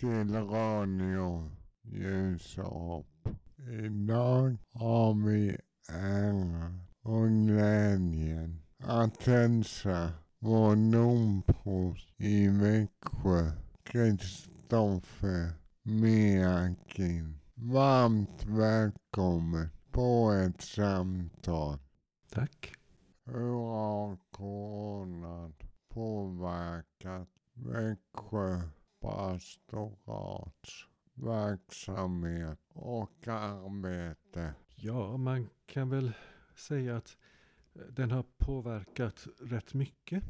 Till Radio Ljusarp. Idag har vi äran och glädjen att hälsa vår domprost i Växjö, Kristoffer Meakin. Varmt välkommen på ett samtal. Tack. Hur har coronan påverkat Växjö pastorats verksamhet och arbete? Ja, man kan väl säga att eh, den har påverkat rätt mycket.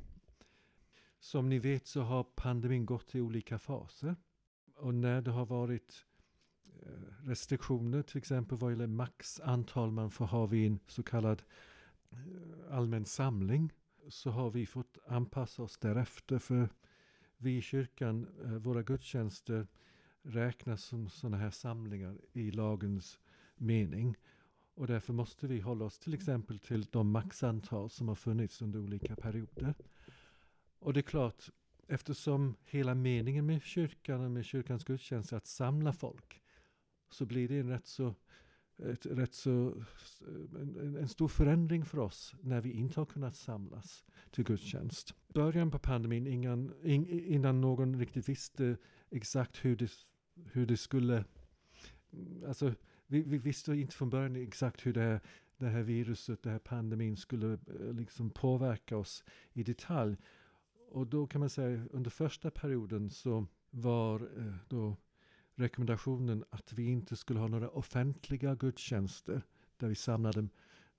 Som ni vet så har pandemin gått i olika faser. Och när det har varit eh, restriktioner, till exempel vad gäller max antal man får ha vid en så kallad eh, allmän samling, så har vi fått anpassa oss därefter. För vi i kyrkan, eh, våra gudstjänster räknas som sådana här samlingar i lagens mening. Och därför måste vi hålla oss till exempel till de maxantal som har funnits under olika perioder. Och det är klart, eftersom hela meningen med kyrkan och med kyrkans gudstjänst är att samla folk, så blir det en rätt så, ett, rätt så en, en, stor förändring för oss när vi inte har kunnat samlas till gudstjänst. Början på pandemin, innan, innan någon riktigt visste exakt hur det, hur det skulle mm, Alltså, vi, vi visste inte från början exakt hur det här, det här viruset, den här pandemin skulle eh, liksom påverka oss i detalj. Och då kan man säga under första perioden så var eh, då rekommendationen att vi inte skulle ha några offentliga gudstjänster där vi samlade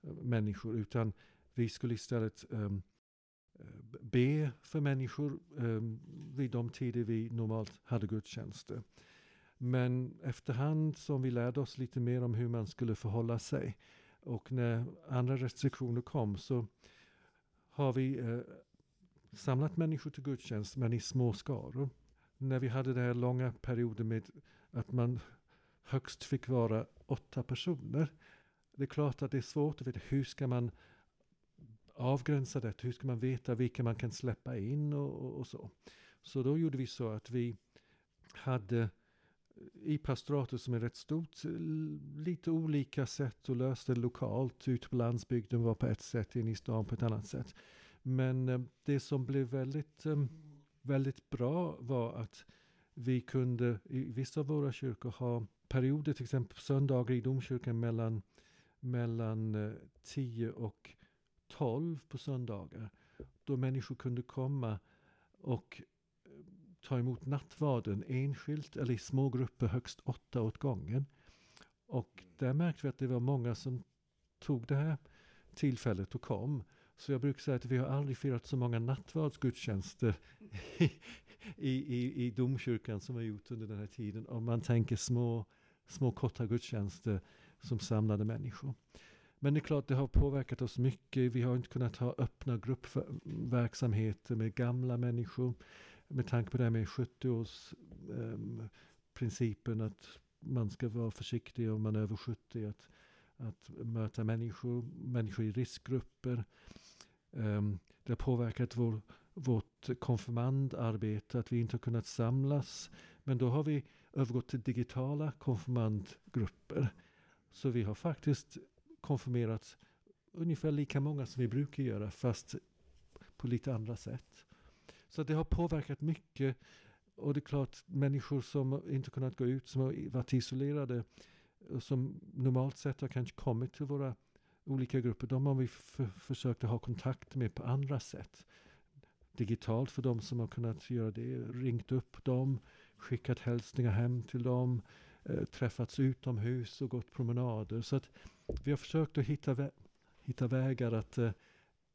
eh, människor utan vi skulle istället um, be för människor um, vid de tider vi normalt hade gudstjänster. Men efterhand som vi lärde oss lite mer om hur man skulle förhålla sig och när andra restriktioner kom så har vi eh, samlat människor till gudstjänst men i små skaror. När vi hade den här långa perioden med att man högst fick vara åtta personer. Det är klart att det är svårt att veta hur ska man avgränsa det, hur ska man veta vilka man kan släppa in och, och, och så. Så då gjorde vi så att vi hade eh, i pastoratet som är rätt stort eh, lite olika sätt att lösa det lokalt. Ute på landsbygden var på ett sätt, inne i stan på ett annat sätt. Men eh, det som blev väldigt, väldigt bra var att vi kunde i vissa av våra kyrkor ha perioder, till exempel söndagar i domkyrkan mellan, mellan eh, 10 och 12 på söndagar. Då människor kunde komma och eh, ta emot nattvarden enskilt eller i små grupper, högst åtta åt gången. Och där märkte vi att det var många som tog det här tillfället och kom. Så jag brukar säga att vi har aldrig firat så många nattvardsgudstjänster i, i, i domkyrkan som vi har gjort under den här tiden. Om man tänker små, små korta gudstjänster som samlade människor. Men det är klart, det har påverkat oss mycket. Vi har inte kunnat ha öppna gruppverksamheter med gamla människor med tanke på det här med 70-årsprincipen ehm, um, att man ska vara försiktig om man är över 70 att, att möta människor, människor i riskgrupper. Ehm, det har påverkat vår, vårt konfirmandarbete att vi inte har kunnat samlas. Men då har vi övergått till digitala konfirmandgrupper. Så vi har faktiskt konfirmerat ungefär lika många som vi brukar göra fast på lite andra sätt. Så det har påverkat mycket. Och det är klart, människor som inte kunnat gå ut, som har varit isolerade, som normalt sett har kanske kommit till våra olika grupper, de har vi försökt ha kontakt med på andra sätt. Digitalt för de som har kunnat göra det, ringt upp dem, skickat hälsningar hem till dem, eh, träffats utomhus och gått promenader. Så att vi har försökt att hitta, vä hitta vägar att eh,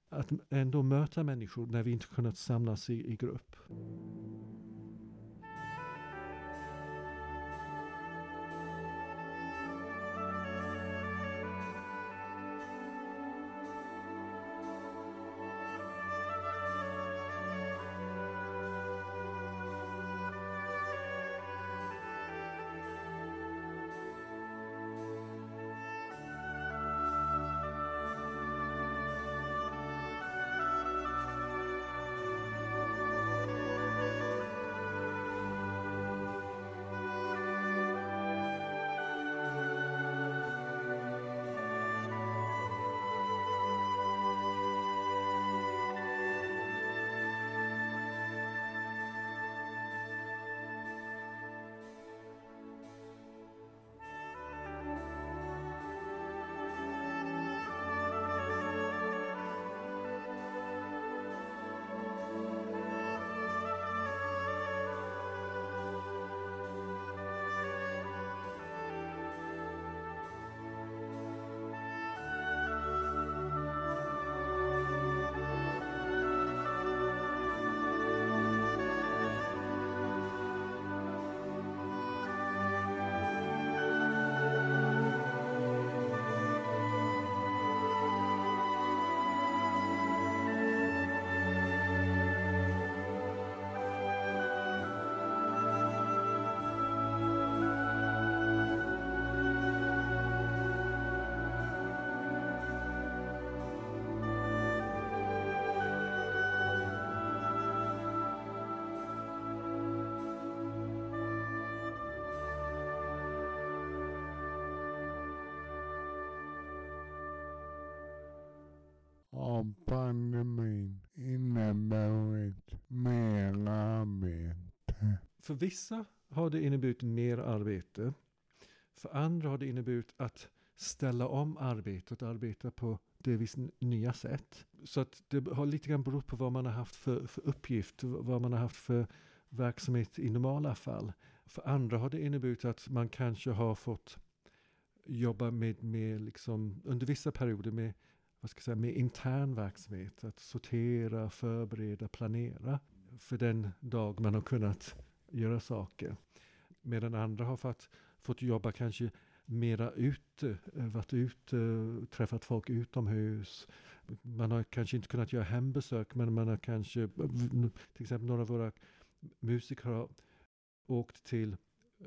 att ändå möta människor när vi inte kunnat samlas i, i grupp. Pandemin inneburit mer arbete? För vissa har det inneburit mer arbete. För andra har det inneburit att ställa om arbetet, arbeta på delvis nya sätt. Så att det har lite grann berott på vad man har haft för, för uppgift, vad man har haft för verksamhet i normala fall. För andra har det inneburit att man kanske har fått jobba med, med liksom, under vissa perioder med, vad ska jag säga, med intern verksamhet. Att sortera, förbereda, planera för den dag man har kunnat göra saker. Medan andra har fått, fått jobba kanske mera ute, eh, varit ute, eh, träffat folk utomhus. Man har kanske inte kunnat göra hembesök men man har kanske, till exempel några av våra musiker har åkt till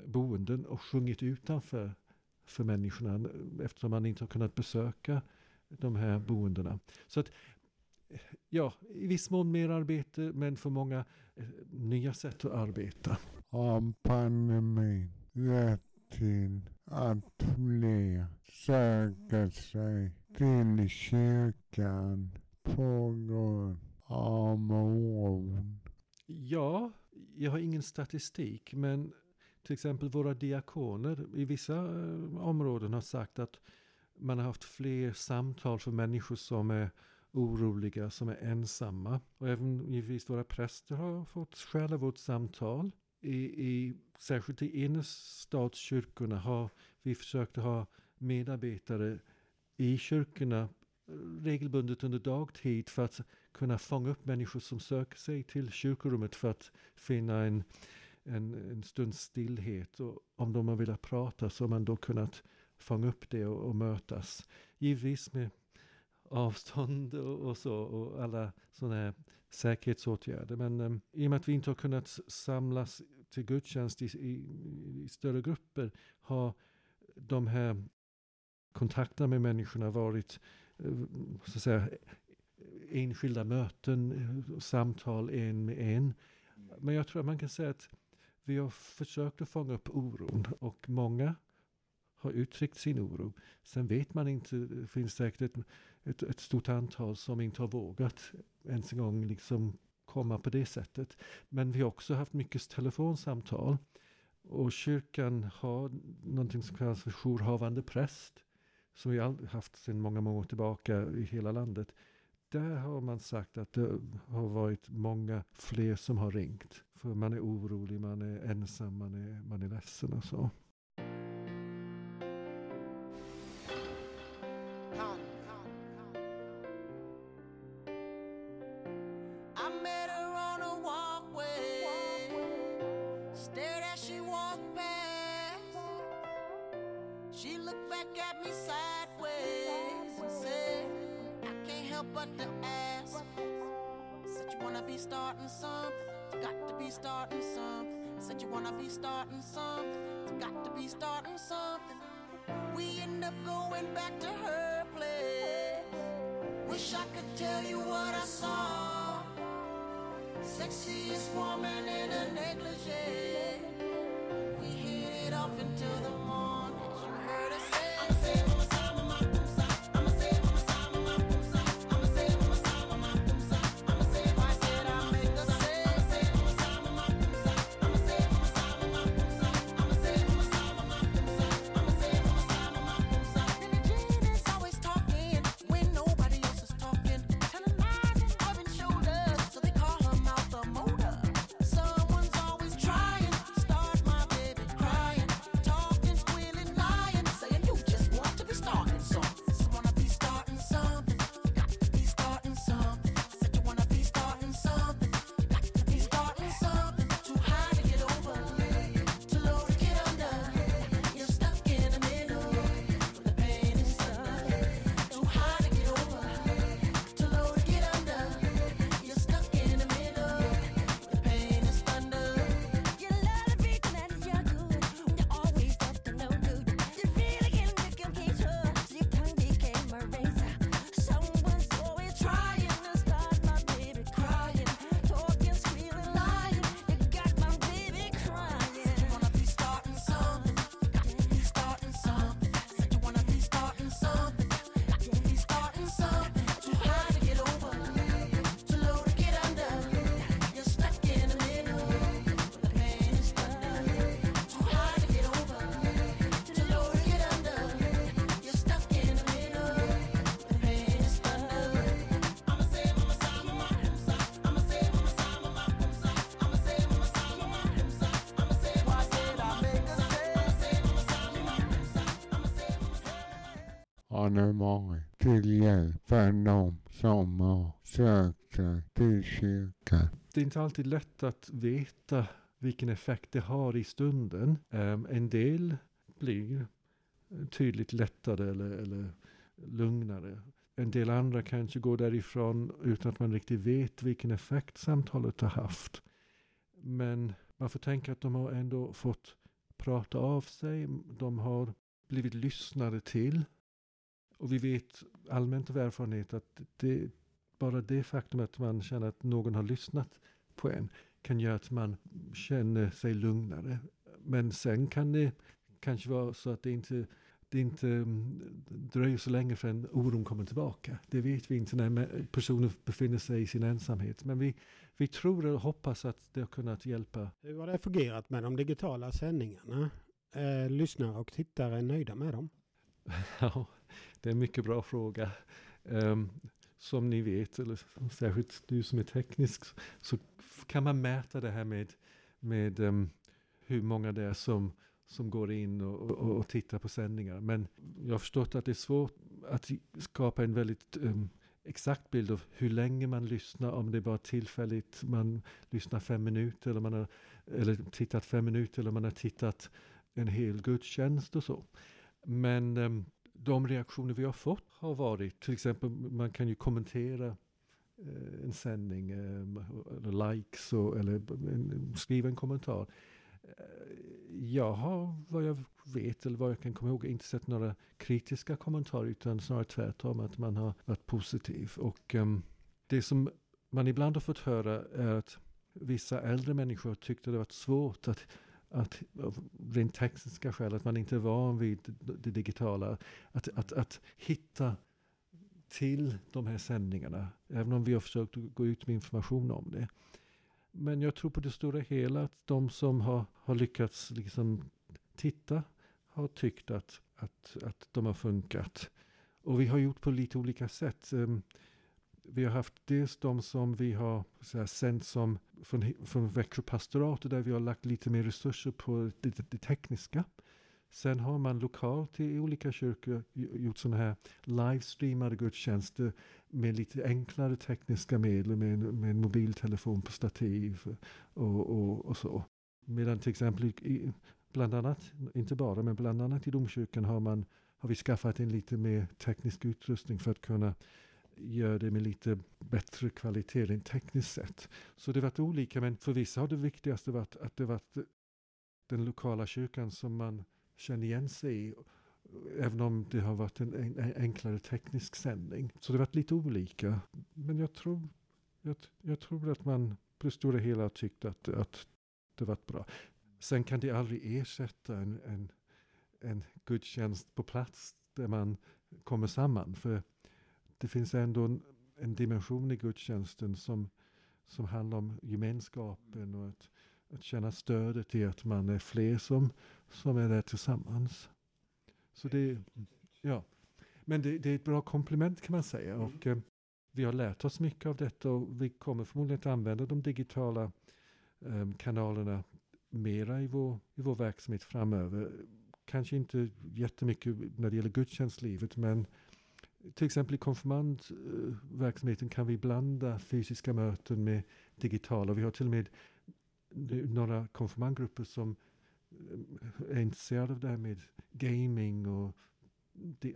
boenden och sjungit utanför för människorna eftersom man inte har kunnat besöka de här boendena. Så att ja, i viss mån mer arbete men för många eh, nya sätt att arbeta. Har pandemin lett till att fler söker sig till kyrkan på grund av oron? Ja, jag har ingen statistik men till exempel våra diakoner i vissa eh, områden har sagt att man har haft fler samtal för människor som är oroliga, som är ensamma. Och även givetvis våra präster har fått själavårdssamtal. I, i, särskilt i innerstadskyrkorna har vi försökt ha medarbetare i kyrkorna regelbundet under dagtid för att kunna fånga upp människor som söker sig till kyrkorummet för att finna en, en, en stunds stillhet. Och om de har velat prata så har man då kunnat fånga upp det och, och mötas. Givetvis med avstånd och, och, så och alla sådana här säkerhetsåtgärder. Men um, i och med att vi inte har kunnat samlas till gudstjänst i, i, i större grupper har de här kontakterna med människorna varit uh, så att säga enskilda möten, samtal en med en. Men jag tror att man kan säga att vi har försökt att fånga upp oron och många har uttryckt sin oro. Sen vet man inte, det finns säkert ett, ett, ett stort antal som inte har vågat ens en gång liksom komma på det sättet. Men vi har också haft mycket telefonsamtal. Och kyrkan har någonting som kallas för jourhavande präst. Som vi har haft sedan många, många år tillbaka i hela landet. Där har man sagt att det har varit många fler som har ringt. För man är orolig, man är ensam, man är, man är ledsen och så. to the man till hjälp för de som har sökt sig till kyrkan. Det är inte alltid lätt att veta vilken effekt det har i stunden. Ehm, en del blir tydligt lättare eller, eller lugnare. En del andra kanske går därifrån utan att man riktigt vet vilken effekt samtalet har haft. Men man får tänka att de har ändå fått prata av sig. De har blivit lyssnade till. Och vi vet allmänt av erfarenhet att det, bara det faktum att man känner att någon har lyssnat på en kan göra att man känner sig lugnare. Men sen kan det kanske vara så att det inte, det inte mm, dröjer så länge förrän oron kommer tillbaka. Det vet vi inte när personen befinner sig i sin ensamhet. Men vi, vi tror och hoppas att det har kunnat hjälpa. Hur har det fungerat med de digitala sändningarna? Eh, lyssnare och tittare är nöjda med dem? Ja, det är en mycket bra fråga. Um, som ni vet, eller särskilt du som är teknisk, så kan man mäta det här med, med um, hur många det är som, som går in och, och, och, tittar på sändningar. Men jag har förstått att det är svårt att skapa en väldigt um, exakt bild av hur länge man lyssnar, om det är bara tillfälligt man lyssnar fem minuter eller man har eller tittat fem minuter eller man har tittat en hel gudstjänst och så. Men ehm, de reaktioner vi har fått har varit, till exempel man kan ju kommentera eh, en sändning, ehm, eller likes och, eller skriva en kommentar. Eh, jag har, vad jag vet eller vad jag kan komma ihåg, inte sett några kritiska kommentarer utan snarare tvärtom att man har varit positiv. Och um, det som man ibland har fått höra är att vissa äldre människor tyckte det varit svårt att att rent tekniska skäl, att man inte är van vid det digitala, att, att, att hitta till de här sändningarna, även om vi har försökt gå ut med information om det. Men jag tror på det stora hela att de som har, har lyckats liksom titta har tyckt att, att, att de har funkat. Och vi har gjort på lite olika sätt. Ehm, vi har haft dels de som vi har så här, sänt som från, från Växjö pastorat där vi har lagt lite mer resurser på det, det, det tekniska. Sen har man lokalt i olika kyrkor gjort sådana här livestreamade gudstjänster med lite enklare tekniska medel med, med en mobiltelefon på stativ och, och, och så. Medan till exempel i, bland annat, inte bara, men bland annat i domkyrkan har, man, har vi skaffat en lite mer teknisk utrustning för att kunna gör det med lite bättre kvalitet rent tekniskt sett. Så det har varit olika, men för vissa har det viktigaste varit att det varit den lokala kyrkan som man känner igen sig i. Även om det har varit en, en enklare teknisk sändning. Så det har varit lite olika. Men jag tror, jag, jag tror att man på det stora hela tyckte att, att det varit bra. Sen kan det aldrig ersätta en, en, en gudstjänst på plats där man kommer samman. För det finns ändå en, en dimension i gudstjänsten som, som handlar om gemenskapen och att, att känna stödet i att man är fler som, som är där tillsammans. Så det, ja. Men det, det är ett bra komplement kan man säga. Mm. Och, eh, vi har lärt oss mycket av detta och vi kommer förmodligen att använda de digitala eh, kanalerna mera i vår, i vår verksamhet framöver. Kanske inte jättemycket när det gäller gudstjänstlivet men till exempel i konfirmandverksamheten eh, kan vi blanda fysiska möten med digitala. Vi har till och med några konfirmandgrupper som eh, är intresserade av det här med gaming och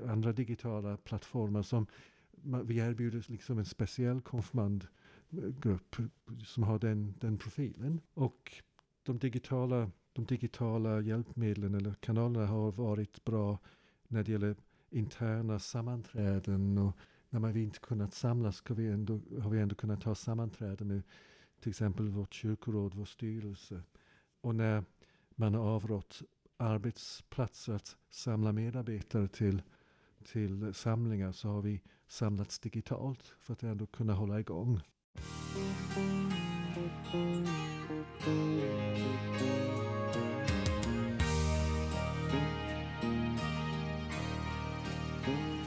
andra digitala plattformar. som Vi erbjuder liksom en speciell konfirmandgrupp som har den, den profilen. Och de digitala, de digitala hjälpmedlen eller kanalerna har varit bra när det gäller interna sammanträden och när man inte kunnat samlas vi ändå, har vi ändå kunnat ha sammanträden med till exempel vårt kyrkoråd, vår styrelse. Och när man har avrått arbetsplatser att samla medarbetare till, till samlingar så har vi samlats digitalt för att ändå kunna hålla igång. Bye.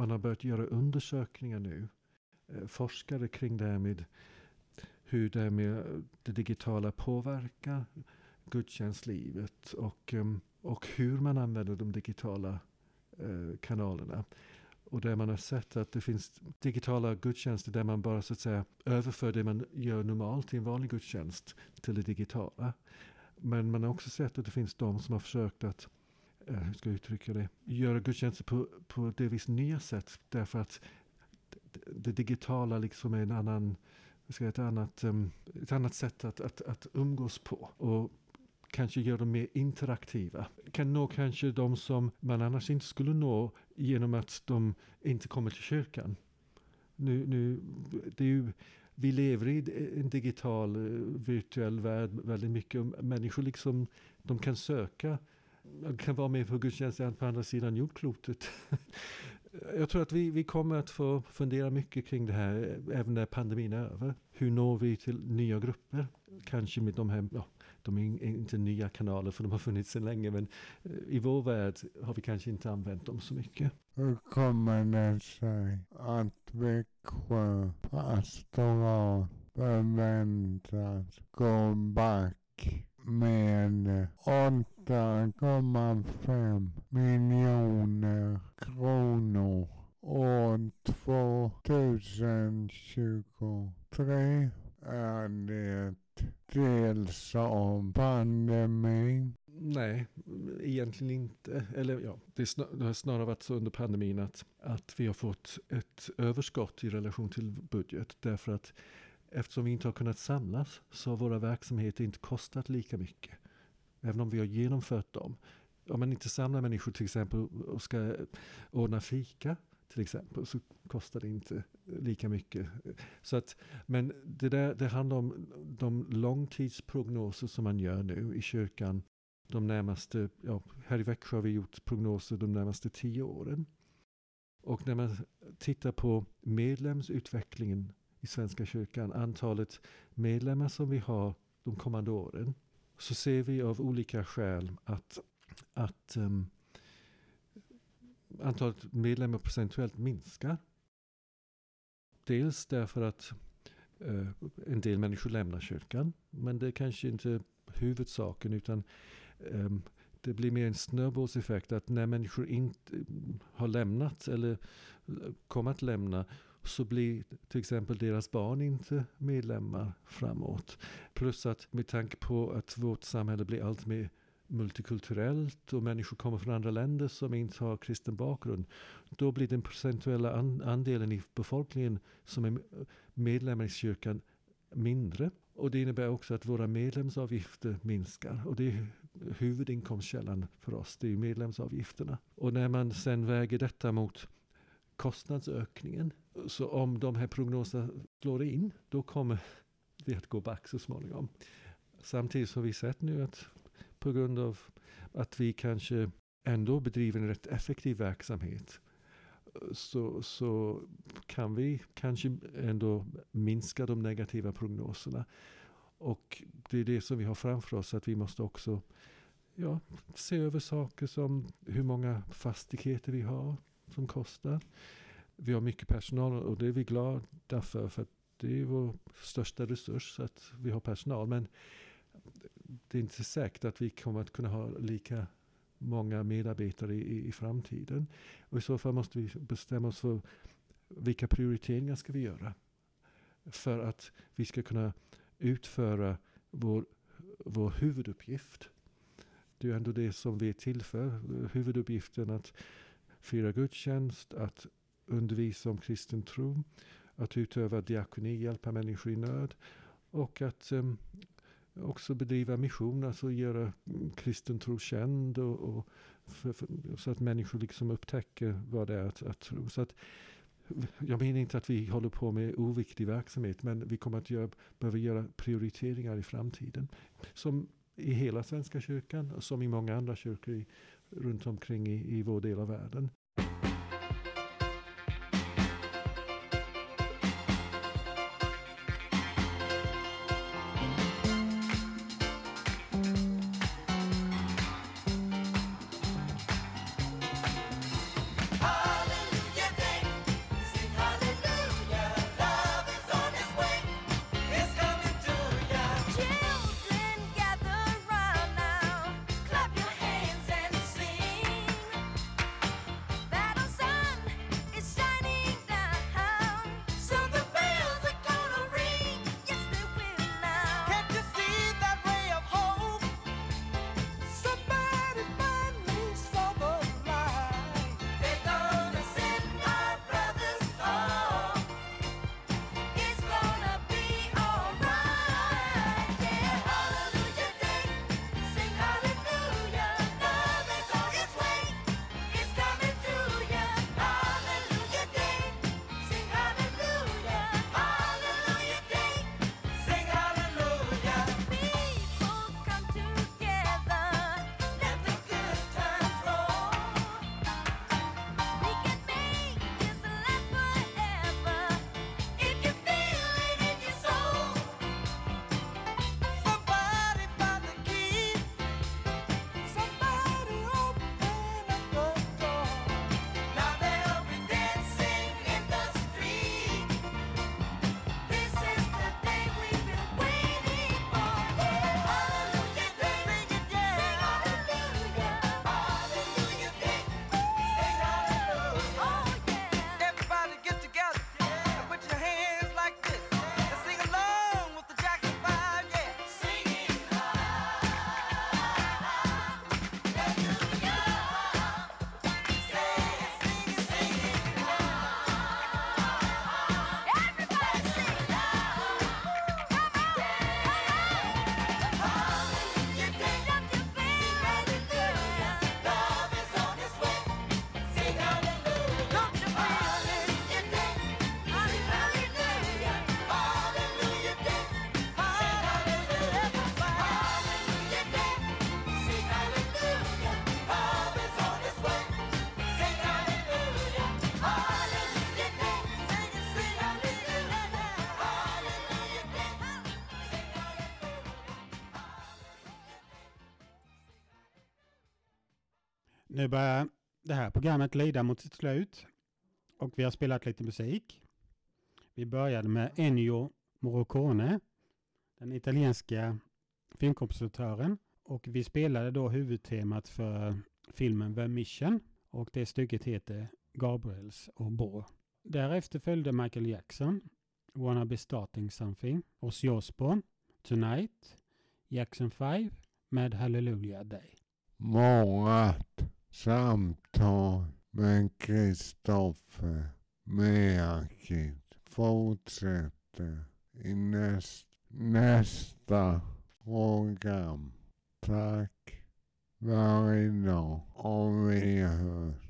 Man har börjat göra undersökningar nu. Eh, forskare kring det här med hur det, med eh, det digitala påverkar gudstjänstlivet och, ehm, och hur man använder de digitala eh, kanalerna. Och där man har sett att det finns digitala gudstjänster där man bara så att säga överför det man gör normalt i en vanlig gudstjänst till det digitala. Men man har också sett att det finns de som har försökt att, Eh, hur ska jag uttrycka det, göra gudstjänster på, på delvis nya sätt. Därför att det, det digitala liksom är en annan ska ett, annat, um, ett annat sätt att, att, att umgås på. Och kanske göra dem mer interaktiva. Kan nå kanske de som man annars inte skulle nå genom att de inte kommer till kyrkan. Nu, nu, det är ju, vi lever i en digital, eh, virtuell värld väldigt mycket. Och människor liksom, de kan söka, man kan vara med på gudstjänsten på andra sidan jordklotet. Jag tror att vi, vi kommer att få fundera mycket kring det här även när pandemin är över. Hur når vi till nya grupper? Kanske med de här, ja, de är inte nya kanaler för de har funnits sedan länge men eh, i vår värld har vi kanske inte använt dem så mycket. Hur kommer det sig att Växjö pastorat förväntas gå back med 8,5 miljoner kronor år 2023 är det dels av pandemin. Nej, egentligen inte. Eller ja, det, snar, det har snarare varit så under pandemin att, att vi har fått ett överskott i relation till budget. Därför att eftersom vi inte har kunnat samlas så har våra verksamheter inte kostat lika mycket. Även om vi har genomfört dem. Om man inte samlar människor till exempel och ska ordna fika till exempel så kostar det inte lika mycket. Så att, men det, där, det handlar om de långtidsprognoser som man gör nu i kyrkan. De närmaste, ja, här i Växjö har vi gjort prognoser de närmaste tio åren. Och när man tittar på medlemsutvecklingen i Svenska kyrkan, antalet medlemmar som vi har de kommande åren, så ser vi av olika skäl att, att um, antalet medlemmar procentuellt minskar. Dels därför att uh, en del människor lämnar kyrkan, men det är kanske inte huvudsaken utan um, det blir mer en snöbollseffekt att när människor inte har lämnat eller eh, kommer att lämna så blir till exempel deras barn inte medlemmar framåt. Plus att med tanke på att vårt samhälle blir allt mer multikulturellt och människor kommer från andra länder som inte har kristen bakgrund. Då blir den procentuella andelen i befolkningen som är medlemmar i kyrkan mindre. Och det innebär också att våra medlemsavgifter minskar. Och det är huvudinkomstkällan för oss, det är medlemsavgifterna. Och när man sen väger detta mot kostnadsökningen. Så om de här prognoserna slår in, då kommer vi att gå back så småningom. Samtidigt har vi sett nu att på grund av att vi kanske ändå bedriver en rätt effektiv verksamhet så, så kan vi kanske ändå minska de negativa prognoserna. Och det är det som vi har framför oss, att vi måste också ja, se över saker som hur många fastigheter vi har, som kostar. Vi har mycket personal och det är vi glada för. För det är vår största resurs att vi har personal. Men det är inte säkert att vi kommer att kunna ha lika många medarbetare i, i framtiden. Och i så fall måste vi bestämma oss för vilka prioriteringar ska vi göra. För att vi ska kunna utföra vår, vår huvuduppgift. Det är ändå det som vi är till för. Huvuduppgiften att fira gudstjänst, att undervisa om kristen tro, att utöva diakoni, hjälpa människor i nöd och att um, också bedriva mission, alltså göra kristen tro känd och, och för, för, så att människor liksom upptäcker vad det är att, att tro. Så att, jag menar inte att vi håller på med oviktig verksamhet, men vi kommer att göra, behöva göra prioriteringar i framtiden. Som i hela Svenska kyrkan och som i många andra kyrkor i, runt omkring i, i vår del av världen. Nu börjar det här programmet lida mot sitt slut och vi har spelat lite musik. Vi började med Ennio Morricone, den italienska filmkompositören och vi spelade då huvudtemat för filmen The Mission och det stycket heter Gabriels och Bo. Därefter följde Michael Jackson, Wanna Be Starting Something, Ozzy Osbourne, Tonight, Jackson 5 med Hallelujah Day. Vårat samtal med Kristoffer Meakit fortsätter i näst, nästa program. Tack för idag och vi hörs.